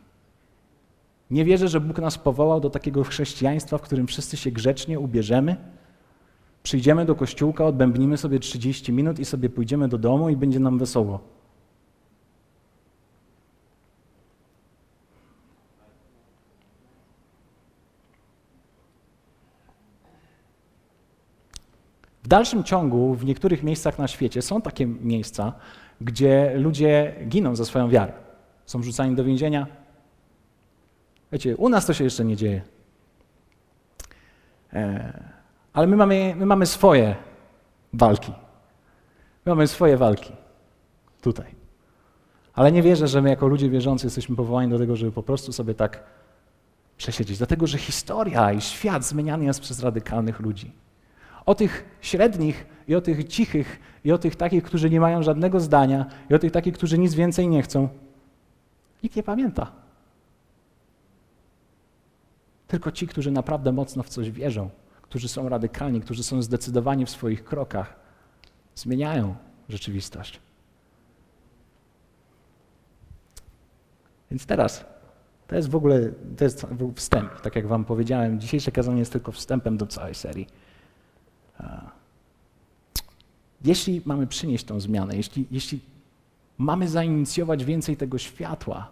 Nie wierzę, że Bóg nas powołał do takiego chrześcijaństwa, w którym wszyscy się grzecznie ubierzemy, przyjdziemy do kościółka, odbębnimy sobie 30 minut i sobie pójdziemy do domu i będzie nam wesoło. W dalszym ciągu w niektórych miejscach na świecie są takie miejsca, gdzie ludzie giną za swoją wiarę. Są wrzucani do więzienia. Wiecie, u nas to się jeszcze nie dzieje. E, ale my mamy, my mamy swoje walki. My mamy swoje walki tutaj. Ale nie wierzę, że my jako ludzie wierzący jesteśmy powołani do tego, żeby po prostu sobie tak przesiedzieć. Dlatego, że historia i świat zmieniany jest przez radykalnych ludzi. O tych średnich i o tych cichych i o tych takich, którzy nie mają żadnego zdania i o tych takich, którzy nic więcej nie chcą. Nikt nie pamięta. Tylko ci, którzy naprawdę mocno w coś wierzą, którzy są radykalni, którzy są zdecydowani w swoich krokach, zmieniają rzeczywistość. Więc teraz, to jest w ogóle to jest wstęp. Tak jak Wam powiedziałem, dzisiejsze kazanie jest tylko wstępem do całej serii. Jeśli mamy przynieść tą zmianę, jeśli, jeśli Mamy zainicjować więcej tego światła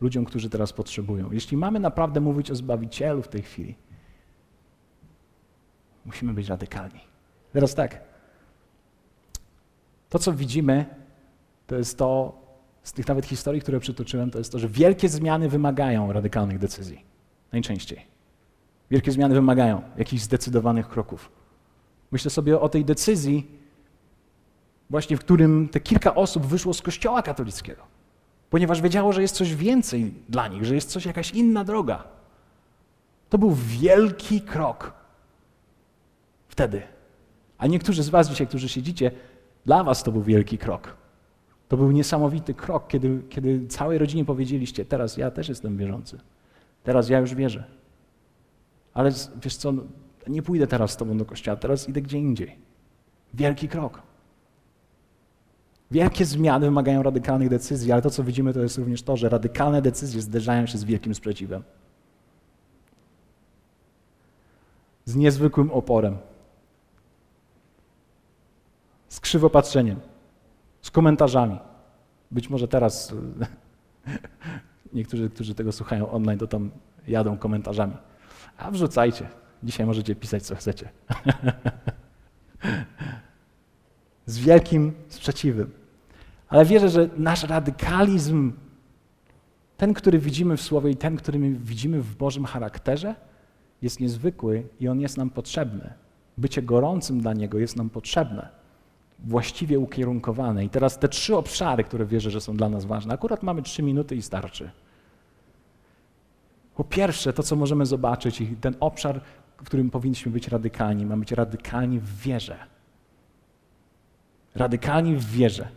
ludziom, którzy teraz potrzebują. Jeśli mamy naprawdę mówić o Zbawicielu w tej chwili, musimy być radykalni. Teraz tak. To, co widzimy, to jest to, z tych nawet historii, które przytoczyłem, to jest to, że wielkie zmiany wymagają radykalnych decyzji. Najczęściej. Wielkie zmiany wymagają jakichś zdecydowanych kroków. Myślę sobie o tej decyzji, właśnie w którym te kilka osób wyszło z kościoła katolickiego, ponieważ wiedziało, że jest coś więcej dla nich, że jest coś, jakaś inna droga. To był wielki krok wtedy. A niektórzy z Was dzisiaj, którzy siedzicie, dla Was to był wielki krok. To był niesamowity krok, kiedy, kiedy całej rodzinie powiedzieliście: Teraz ja też jestem wierzący. Teraz ja już wierzę. Ale wiesz co, nie pójdę teraz z Tobą do kościoła, teraz idę gdzie indziej. Wielki krok. Wielkie zmiany wymagają radykalnych decyzji, ale to, co widzimy, to jest również to, że radykalne decyzje zderzają się z wielkim sprzeciwem. Z niezwykłym oporem. Z krzywopatrzeniem. Z komentarzami. Być może teraz niektórzy, którzy tego słuchają online, to tam jadą komentarzami. A wrzucajcie. Dzisiaj możecie pisać, co chcecie. Z wielkim sprzeciwem. Ale wierzę, że nasz radykalizm, ten, który widzimy w Słowie i ten, który widzimy w Bożym charakterze, jest niezwykły i on jest nam potrzebny. Bycie gorącym dla Niego jest nam potrzebne, właściwie ukierunkowane. I teraz te trzy obszary, które wierzę, że są dla nas ważne. Akurat mamy trzy minuty i starczy. Po pierwsze, to co możemy zobaczyć, i ten obszar, w którym powinniśmy być radykalni, mamy być radykalni w wierze. Radykalni w wierze.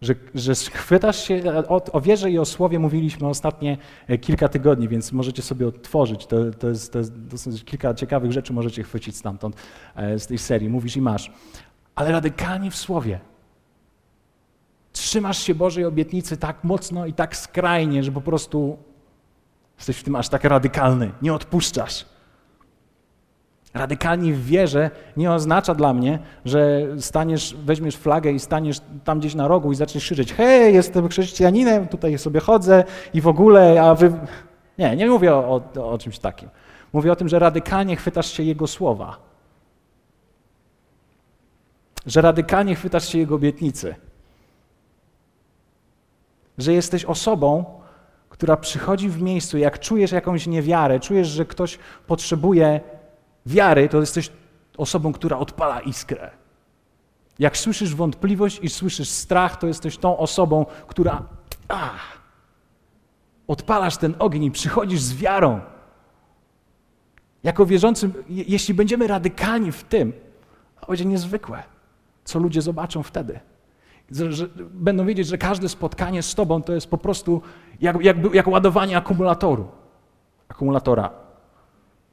Że, że chwytasz się, o, o wierze i o słowie mówiliśmy ostatnie e, kilka tygodni, więc możecie sobie otworzyć. To, to, jest, to jest dosyć kilka ciekawych rzeczy możecie chwycić stamtąd, e, z tej serii. Mówisz i masz. Ale radykalni w słowie. Trzymasz się Bożej obietnicy tak mocno i tak skrajnie, że po prostu Jesteś w tym aż tak radykalny, nie odpuszczasz. Radykalni w wierze nie oznacza dla mnie, że staniesz, weźmiesz flagę i staniesz tam gdzieś na rogu i zaczniesz krzyczeć: Hej, jestem chrześcijaninem, tutaj sobie chodzę i w ogóle, a wy. Nie, nie mówię o, o, o czymś takim. Mówię o tym, że radykalnie chwytasz się Jego słowa. Że radykalnie chwytasz się Jego obietnicy. Że jesteś osobą, która przychodzi w miejscu, jak czujesz jakąś niewiarę, czujesz, że ktoś potrzebuje wiary, to jesteś osobą, która odpala iskrę. Jak słyszysz wątpliwość i słyszysz strach, to jesteś tą osobą, która ach, odpalasz ten ogień i przychodzisz z wiarą. Jako wierzącym, jeśli będziemy radykalni w tym, to będzie niezwykłe, co ludzie zobaczą wtedy że będą wiedzieć, że każde spotkanie z Tobą to jest po prostu jak, jak, jak ładowanie akumulatoru. Akumulatora.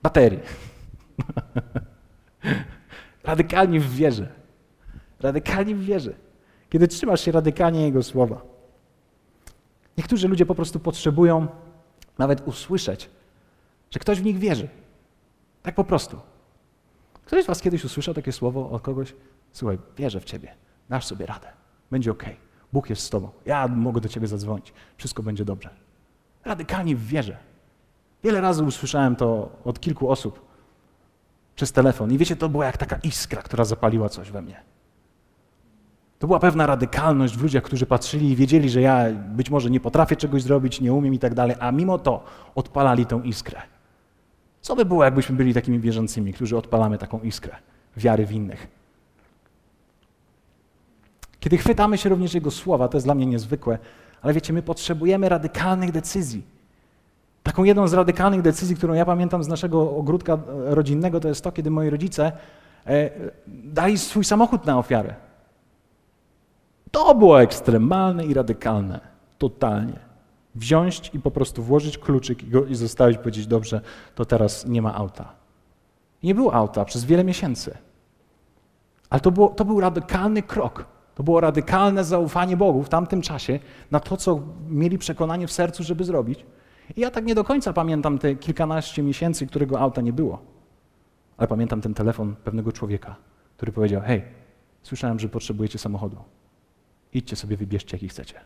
Baterii. radykalnie w wierze. Radykalnie w wierze. Kiedy trzymasz się radykalnie Jego słowa. Niektórzy ludzie po prostu potrzebują nawet usłyszeć, że ktoś w nich wierzy. Tak po prostu. Ktoś z Was kiedyś usłyszał takie słowo od kogoś? Słuchaj, wierzę w Ciebie, dasz sobie radę. Będzie ok. Bóg jest z Tobą. Ja mogę do Ciebie zadzwonić. Wszystko będzie dobrze. Radykalnie w wierze. Wiele razy usłyszałem to od kilku osób przez telefon. I wiecie, to była jak taka iskra, która zapaliła coś we mnie. To była pewna radykalność w ludziach, którzy patrzyli i wiedzieli, że ja być może nie potrafię czegoś zrobić, nie umiem i tak dalej, a mimo to odpalali tą iskrę. Co by było, jakbyśmy byli takimi wierzącymi, którzy odpalamy taką iskrę wiary w innych? Kiedy chwytamy się również Jego słowa, to jest dla mnie niezwykłe, ale wiecie, my potrzebujemy radykalnych decyzji. Taką jedną z radykalnych decyzji, którą ja pamiętam z naszego ogródka rodzinnego, to jest to, kiedy moi rodzice e, dali swój samochód na ofiarę. To było ekstremalne i radykalne. Totalnie. Wziąć i po prostu włożyć kluczyk i, go, i zostawić, powiedzieć, dobrze, to teraz nie ma auta. nie było auta przez wiele miesięcy. Ale to, było, to był radykalny krok. To było radykalne zaufanie Bogu w tamtym czasie na to, co mieli przekonanie w sercu, żeby zrobić. I ja tak nie do końca pamiętam te kilkanaście miesięcy, którego auta nie było. Ale pamiętam ten telefon pewnego człowieka, który powiedział: Hej, słyszałem, że potrzebujecie samochodu. Idźcie sobie, wybierzcie, jaki chcecie.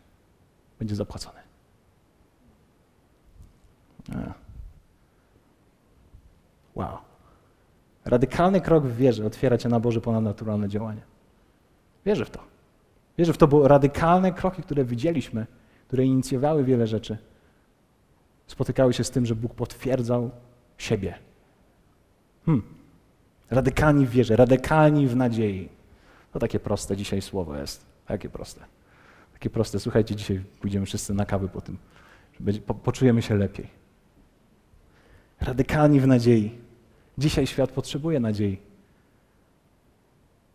Będzie zapłacony. Wow. Radykalny krok w wierze otwiera cię na Boże ponadnaturalne działanie. Wierzę w to. Wierzę w to, bo radykalne kroki, które widzieliśmy, które inicjowały wiele rzeczy, spotykały się z tym, że Bóg potwierdzał siebie. Hmm. Radykalni w wierze, radykalni w nadziei. To takie proste dzisiaj słowo jest. Takie proste. Takie proste. Słuchajcie, dzisiaj pójdziemy wszyscy na kawę po tym. Poczujemy się lepiej. Radykalni w nadziei. Dzisiaj świat potrzebuje nadziei.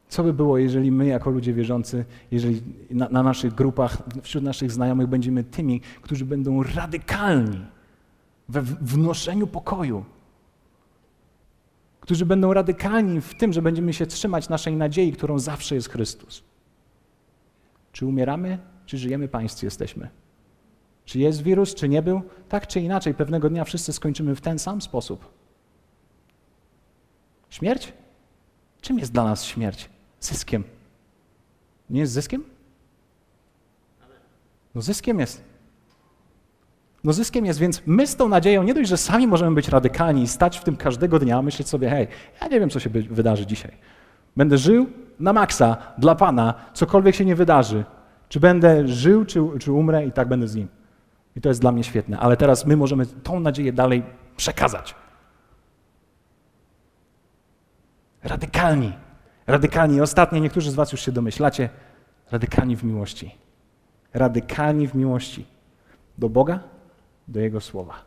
Co by było, jeżeli my, jako ludzie wierzący, jeżeli na, na, naszych grupach, wśród naszych znajomych będziemy tymi, którzy będą radykalni we wnoszeniu pokoju, którzy będą radykalni w tym, że będziemy się trzymać naszej nadziei, którą zawsze jest Chrystus. Czy umieramy, czy żyjemy, Państwo jesteśmy? Czy jest wirus, czy nie był? Tak czy inaczej, pewnego dnia wszyscy skończymy w ten sam sposób. Śmierć? Czym jest dla nas śmierć? Zyskiem. Nie jest zyskiem? No zyskiem jest. No zyskiem jest, więc my z tą nadzieją nie dość, że sami możemy być radykalni i stać w tym każdego dnia, myśleć sobie, hej, ja nie wiem, co się wydarzy dzisiaj. Będę żył na maksa dla Pana, cokolwiek się nie wydarzy. Czy będę żył, czy, czy umrę i tak będę z Nim. I to jest dla mnie świetne. Ale teraz my możemy tą nadzieję dalej przekazać. Radykalni. Radykalni. Ostatnie, niektórzy z Was już się domyślacie, radykalni w miłości. Radykalni w miłości do Boga, do Jego słowa.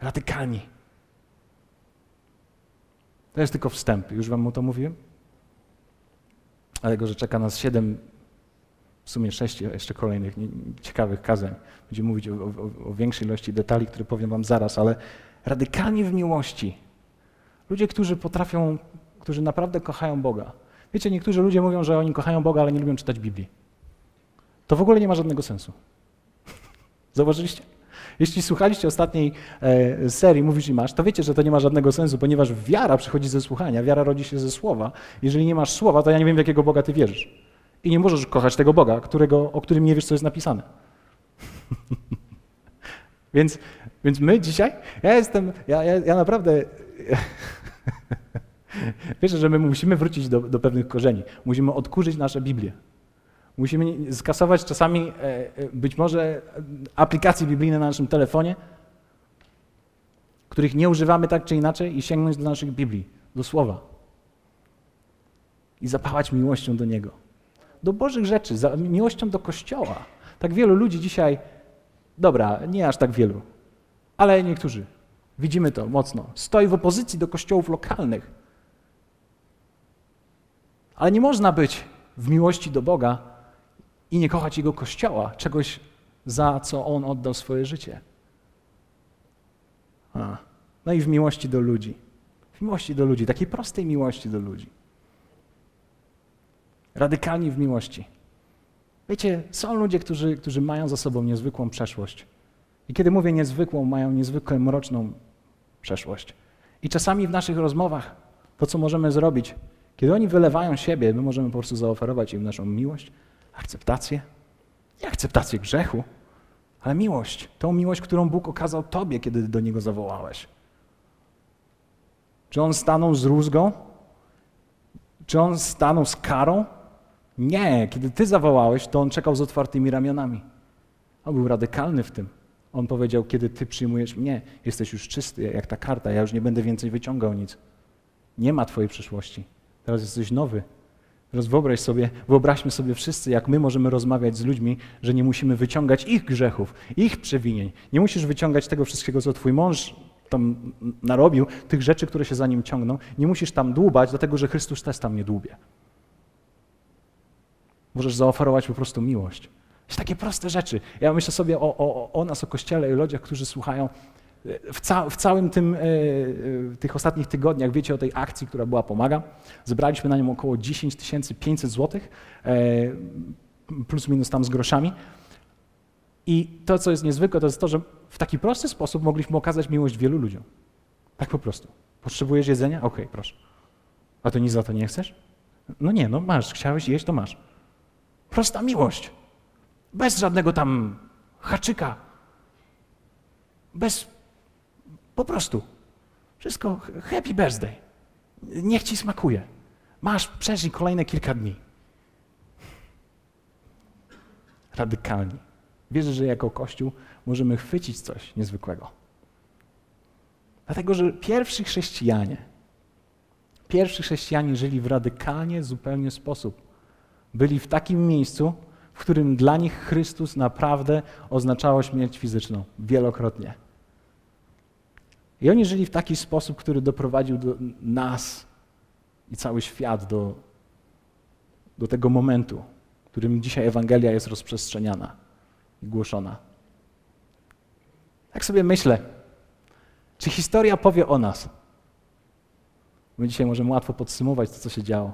Radykalni. To jest tylko wstęp. Już Wam o to mówiłem? Ale go, że czeka nas siedem, w sumie sześć jeszcze kolejnych ciekawych kazań. Będziemy mówić o, o, o większej ilości detali, które powiem Wam zaraz, ale radykalnie w miłości. Ludzie, którzy potrafią, którzy naprawdę kochają Boga. Wiecie, niektórzy ludzie mówią, że oni kochają Boga, ale nie lubią czytać Biblii. To w ogóle nie ma żadnego sensu. Zauważyliście? Jeśli słuchaliście ostatniej e, serii Mówisz i Masz, to wiecie, że to nie ma żadnego sensu, ponieważ wiara przychodzi ze słuchania, wiara rodzi się ze słowa. Jeżeli nie masz słowa, to ja nie wiem, w jakiego Boga ty wierzysz. I nie możesz kochać tego Boga, którego, o którym nie wiesz, co jest napisane. więc, więc my dzisiaj, ja jestem, ja, ja, ja naprawdę... Wiesz, że my musimy wrócić do, do pewnych korzeni. Musimy odkurzyć nasze Biblię. Musimy skasować czasami e, e, być może aplikacje biblijne na naszym telefonie, których nie używamy tak czy inaczej i sięgnąć do naszych Biblii, do Słowa. I zapałać miłością do Niego. Do Bożych rzeczy, miłością do Kościoła. Tak wielu ludzi dzisiaj, dobra, nie aż tak wielu, ale niektórzy, widzimy to mocno, stoi w opozycji do kościołów lokalnych. Ale nie można być w miłości do Boga i nie kochać Jego Kościoła, czegoś, za co On oddał swoje życie. A. No i w miłości do ludzi. W miłości do ludzi, takiej prostej miłości do ludzi. Radykalni w miłości. Wiecie, są ludzie, którzy, którzy mają za sobą niezwykłą przeszłość. I kiedy mówię niezwykłą, mają niezwykle mroczną przeszłość. I czasami w naszych rozmowach to, co możemy zrobić, kiedy oni wylewają siebie, my możemy po prostu zaoferować im naszą miłość, akceptację. Nie akceptację grzechu, ale miłość. Tą miłość, którą Bóg okazał Tobie, kiedy do Niego zawołałeś. Czy On stanął z rózgą? Czy On stanął z karą? Nie. Kiedy Ty zawołałeś, to On czekał z otwartymi ramionami. On był radykalny w tym. On powiedział, kiedy Ty przyjmujesz mnie, jesteś już czysty, jak ta karta, ja już nie będę więcej wyciągał nic. Nie ma Twojej przyszłości. Teraz jesteś nowy. Teraz wyobraź sobie, wyobraźmy sobie wszyscy, jak my możemy rozmawiać z ludźmi, że nie musimy wyciągać ich grzechów, ich przewinień. Nie musisz wyciągać tego wszystkiego, co twój mąż tam narobił, tych rzeczy, które się za nim ciągną. Nie musisz tam dłubać, dlatego że Chrystus też tam nie dłubie. Możesz zaoferować po prostu miłość. To takie proste rzeczy. Ja myślę sobie o, o, o nas, o Kościele i ludziach, którzy słuchają w, ca w całym tym, e, e, tych ostatnich tygodniach, wiecie o tej akcji, która była Pomaga, zebraliśmy na nią około 10 500 zł, plus minus tam z groszami. I to, co jest niezwykłe, to jest to, że w taki prosty sposób mogliśmy okazać miłość wielu ludziom. Tak po prostu. Potrzebujesz jedzenia? Okej, okay, proszę. A to nic za to nie chcesz? No nie, no masz, chciałeś jeść, to masz. Prosta miłość. Bez żadnego tam haczyka. Bez. Po prostu. Wszystko happy birthday. Niech ci smakuje. Masz, przeżyj kolejne kilka dni. Radykalnie. Wierzę, że jako Kościół możemy chwycić coś niezwykłego. Dlatego, że pierwsi chrześcijanie, pierwsi chrześcijanie żyli w radykalnie zupełnie sposób. Byli w takim miejscu, w którym dla nich Chrystus naprawdę oznaczało śmierć fizyczną wielokrotnie. I oni żyli w taki sposób, który doprowadził do nas i cały świat do, do tego momentu, w którym dzisiaj Ewangelia jest rozprzestrzeniana i głoszona. Tak sobie myślę, czy historia powie o nas? My dzisiaj możemy łatwo podsumować to, co się działo.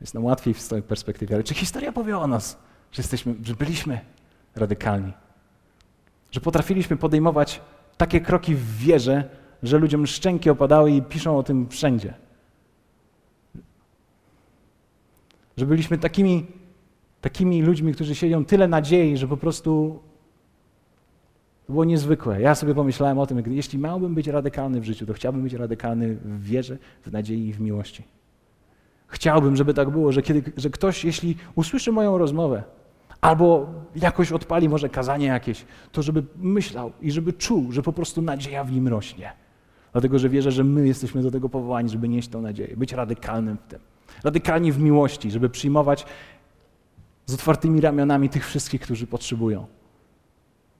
Jest nam łatwiej w swojej perspektywie, ale czy historia powie o nas, że, jesteśmy, że byliśmy radykalni? Że potrafiliśmy podejmować takie kroki w wierze, że ludziom szczęki opadały i piszą o tym wszędzie. Że byliśmy takimi, takimi ludźmi, którzy sieją tyle nadziei, że po prostu to było niezwykłe. Ja sobie pomyślałem o tym, jeśli miałbym być radykalny w życiu, to chciałbym być radykalny w wierze, w nadziei i w miłości. Chciałbym, żeby tak było, że, kiedy, że ktoś, jeśli usłyszy moją rozmowę, albo jakoś odpali może kazanie jakieś, to żeby myślał i żeby czuł, że po prostu nadzieja w nim rośnie. Dlatego, że wierzę, że my jesteśmy do tego powołani, żeby nieść tę nadzieję, być radykalnym w tym. Radykalni w miłości, żeby przyjmować z otwartymi ramionami tych wszystkich, którzy potrzebują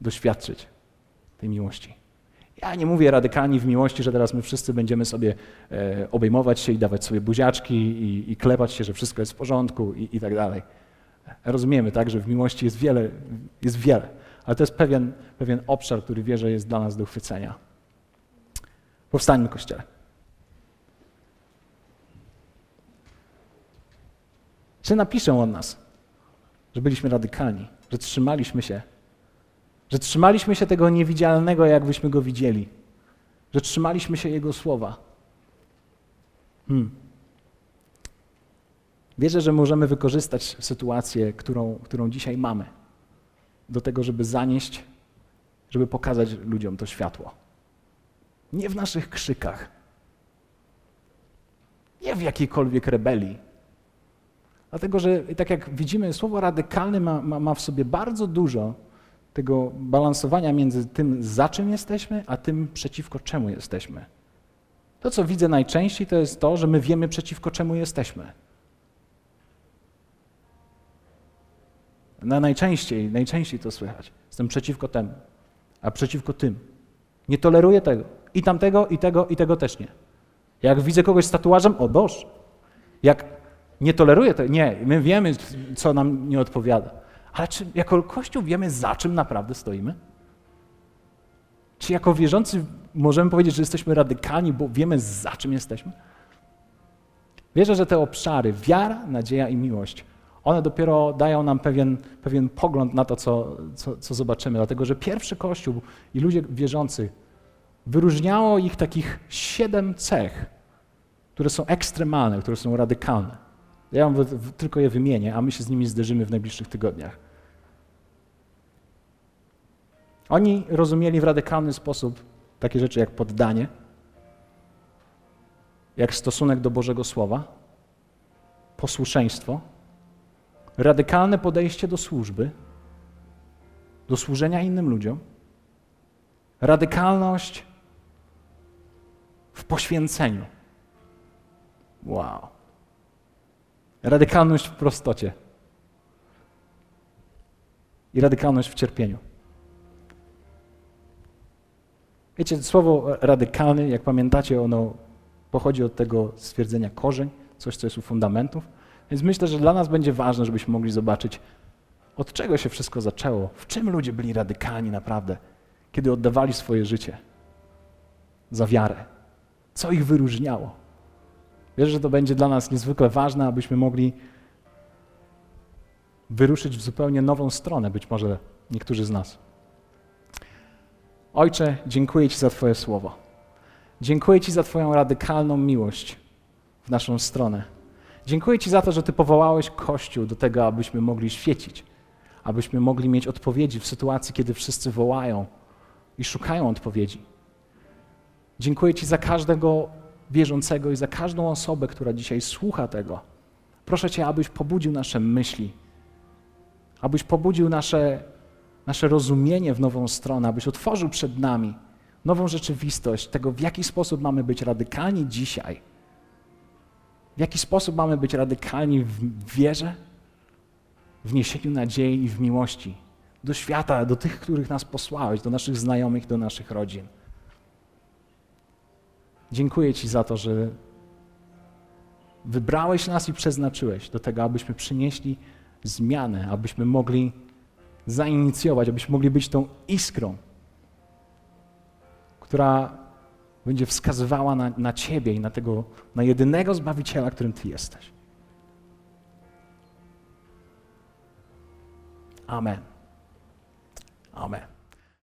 doświadczyć tej miłości. Ja nie mówię radykalni w miłości, że teraz my wszyscy będziemy sobie e, obejmować się i dawać sobie buziaczki i, i klepać się, że wszystko jest w porządku i, i tak dalej. Rozumiemy, tak, że w miłości jest wiele, jest wiele, ale to jest pewien, pewien obszar, który wierzę jest dla nas do uchwycenia. Powstańmy, Kościele. Czy napiszą o nas, że byliśmy radykalni, że trzymaliśmy się że trzymaliśmy się tego niewidzialnego, jakbyśmy go widzieli. Że trzymaliśmy się Jego słowa. Hmm. Wierzę, że możemy wykorzystać sytuację, którą, którą dzisiaj mamy, do tego, żeby zanieść, żeby pokazać ludziom to światło. Nie w naszych krzykach, nie w jakiejkolwiek rebelii. Dlatego, że tak jak widzimy, słowo radykalne ma, ma, ma w sobie bardzo dużo tego balansowania między tym, za czym jesteśmy, a tym, przeciwko czemu jesteśmy. To, co widzę najczęściej, to jest to, że my wiemy, przeciwko czemu jesteśmy. Na najczęściej, najczęściej to słychać. Jestem przeciwko temu, a przeciwko tym. Nie toleruję tego. I tamtego, i tego, i tego też nie. Jak widzę kogoś z tatuażem, o Boże. Jak nie toleruję tego, nie, my wiemy, co nam nie odpowiada. Ale czy jako Kościół wiemy, za czym naprawdę stoimy? Czy jako wierzący możemy powiedzieć, że jesteśmy radykalni, bo wiemy, za czym jesteśmy? Wierzę, że te obszary, wiara, nadzieja i miłość, one dopiero dają nam pewien, pewien pogląd na to, co, co, co zobaczymy. Dlatego, że pierwszy Kościół i ludzie wierzący wyróżniało ich takich siedem cech, które są ekstremalne, które są radykalne. Ja wam tylko je wymienię, a my się z nimi zderzymy w najbliższych tygodniach. Oni rozumieli w radykalny sposób takie rzeczy jak poddanie, jak stosunek do Bożego Słowa, posłuszeństwo, radykalne podejście do służby, do służenia innym ludziom, radykalność w poświęceniu. Wow. Radykalność w prostocie i radykalność w cierpieniu. Wiecie, słowo radykalny, jak pamiętacie, ono pochodzi od tego stwierdzenia korzeń, coś, co jest u fundamentów. Więc myślę, że dla nas będzie ważne, żebyśmy mogli zobaczyć, od czego się wszystko zaczęło, w czym ludzie byli radykalni naprawdę, kiedy oddawali swoje życie za wiarę, co ich wyróżniało. Wierzę, że to będzie dla nas niezwykle ważne, abyśmy mogli wyruszyć w zupełnie nową stronę, być może niektórzy z nas. Ojcze, dziękuję Ci za Twoje słowo. Dziękuję Ci za Twoją radykalną miłość w naszą stronę. Dziękuję Ci za to, że Ty powołałeś Kościół do tego, abyśmy mogli świecić, abyśmy mogli mieć odpowiedzi w sytuacji, kiedy wszyscy wołają i szukają odpowiedzi. Dziękuję Ci za każdego wierzącego i za każdą osobę, która dzisiaj słucha tego. Proszę Cię, abyś pobudził nasze myśli, abyś pobudził nasze, nasze rozumienie w nową stronę, abyś otworzył przed nami nową rzeczywistość tego, w jaki sposób mamy być radykalni dzisiaj, w jaki sposób mamy być radykalni w wierze, w niesieniu nadziei i w miłości do świata, do tych, których nas posłałeś, do naszych znajomych, do naszych rodzin. Dziękuję Ci za to, że wybrałeś nas i przeznaczyłeś do tego, abyśmy przynieśli zmianę, abyśmy mogli zainicjować, abyśmy mogli być tą iskrą, która będzie wskazywała na, na Ciebie i na tego, na jedynego Zbawiciela, którym Ty jesteś. Amen. Amen.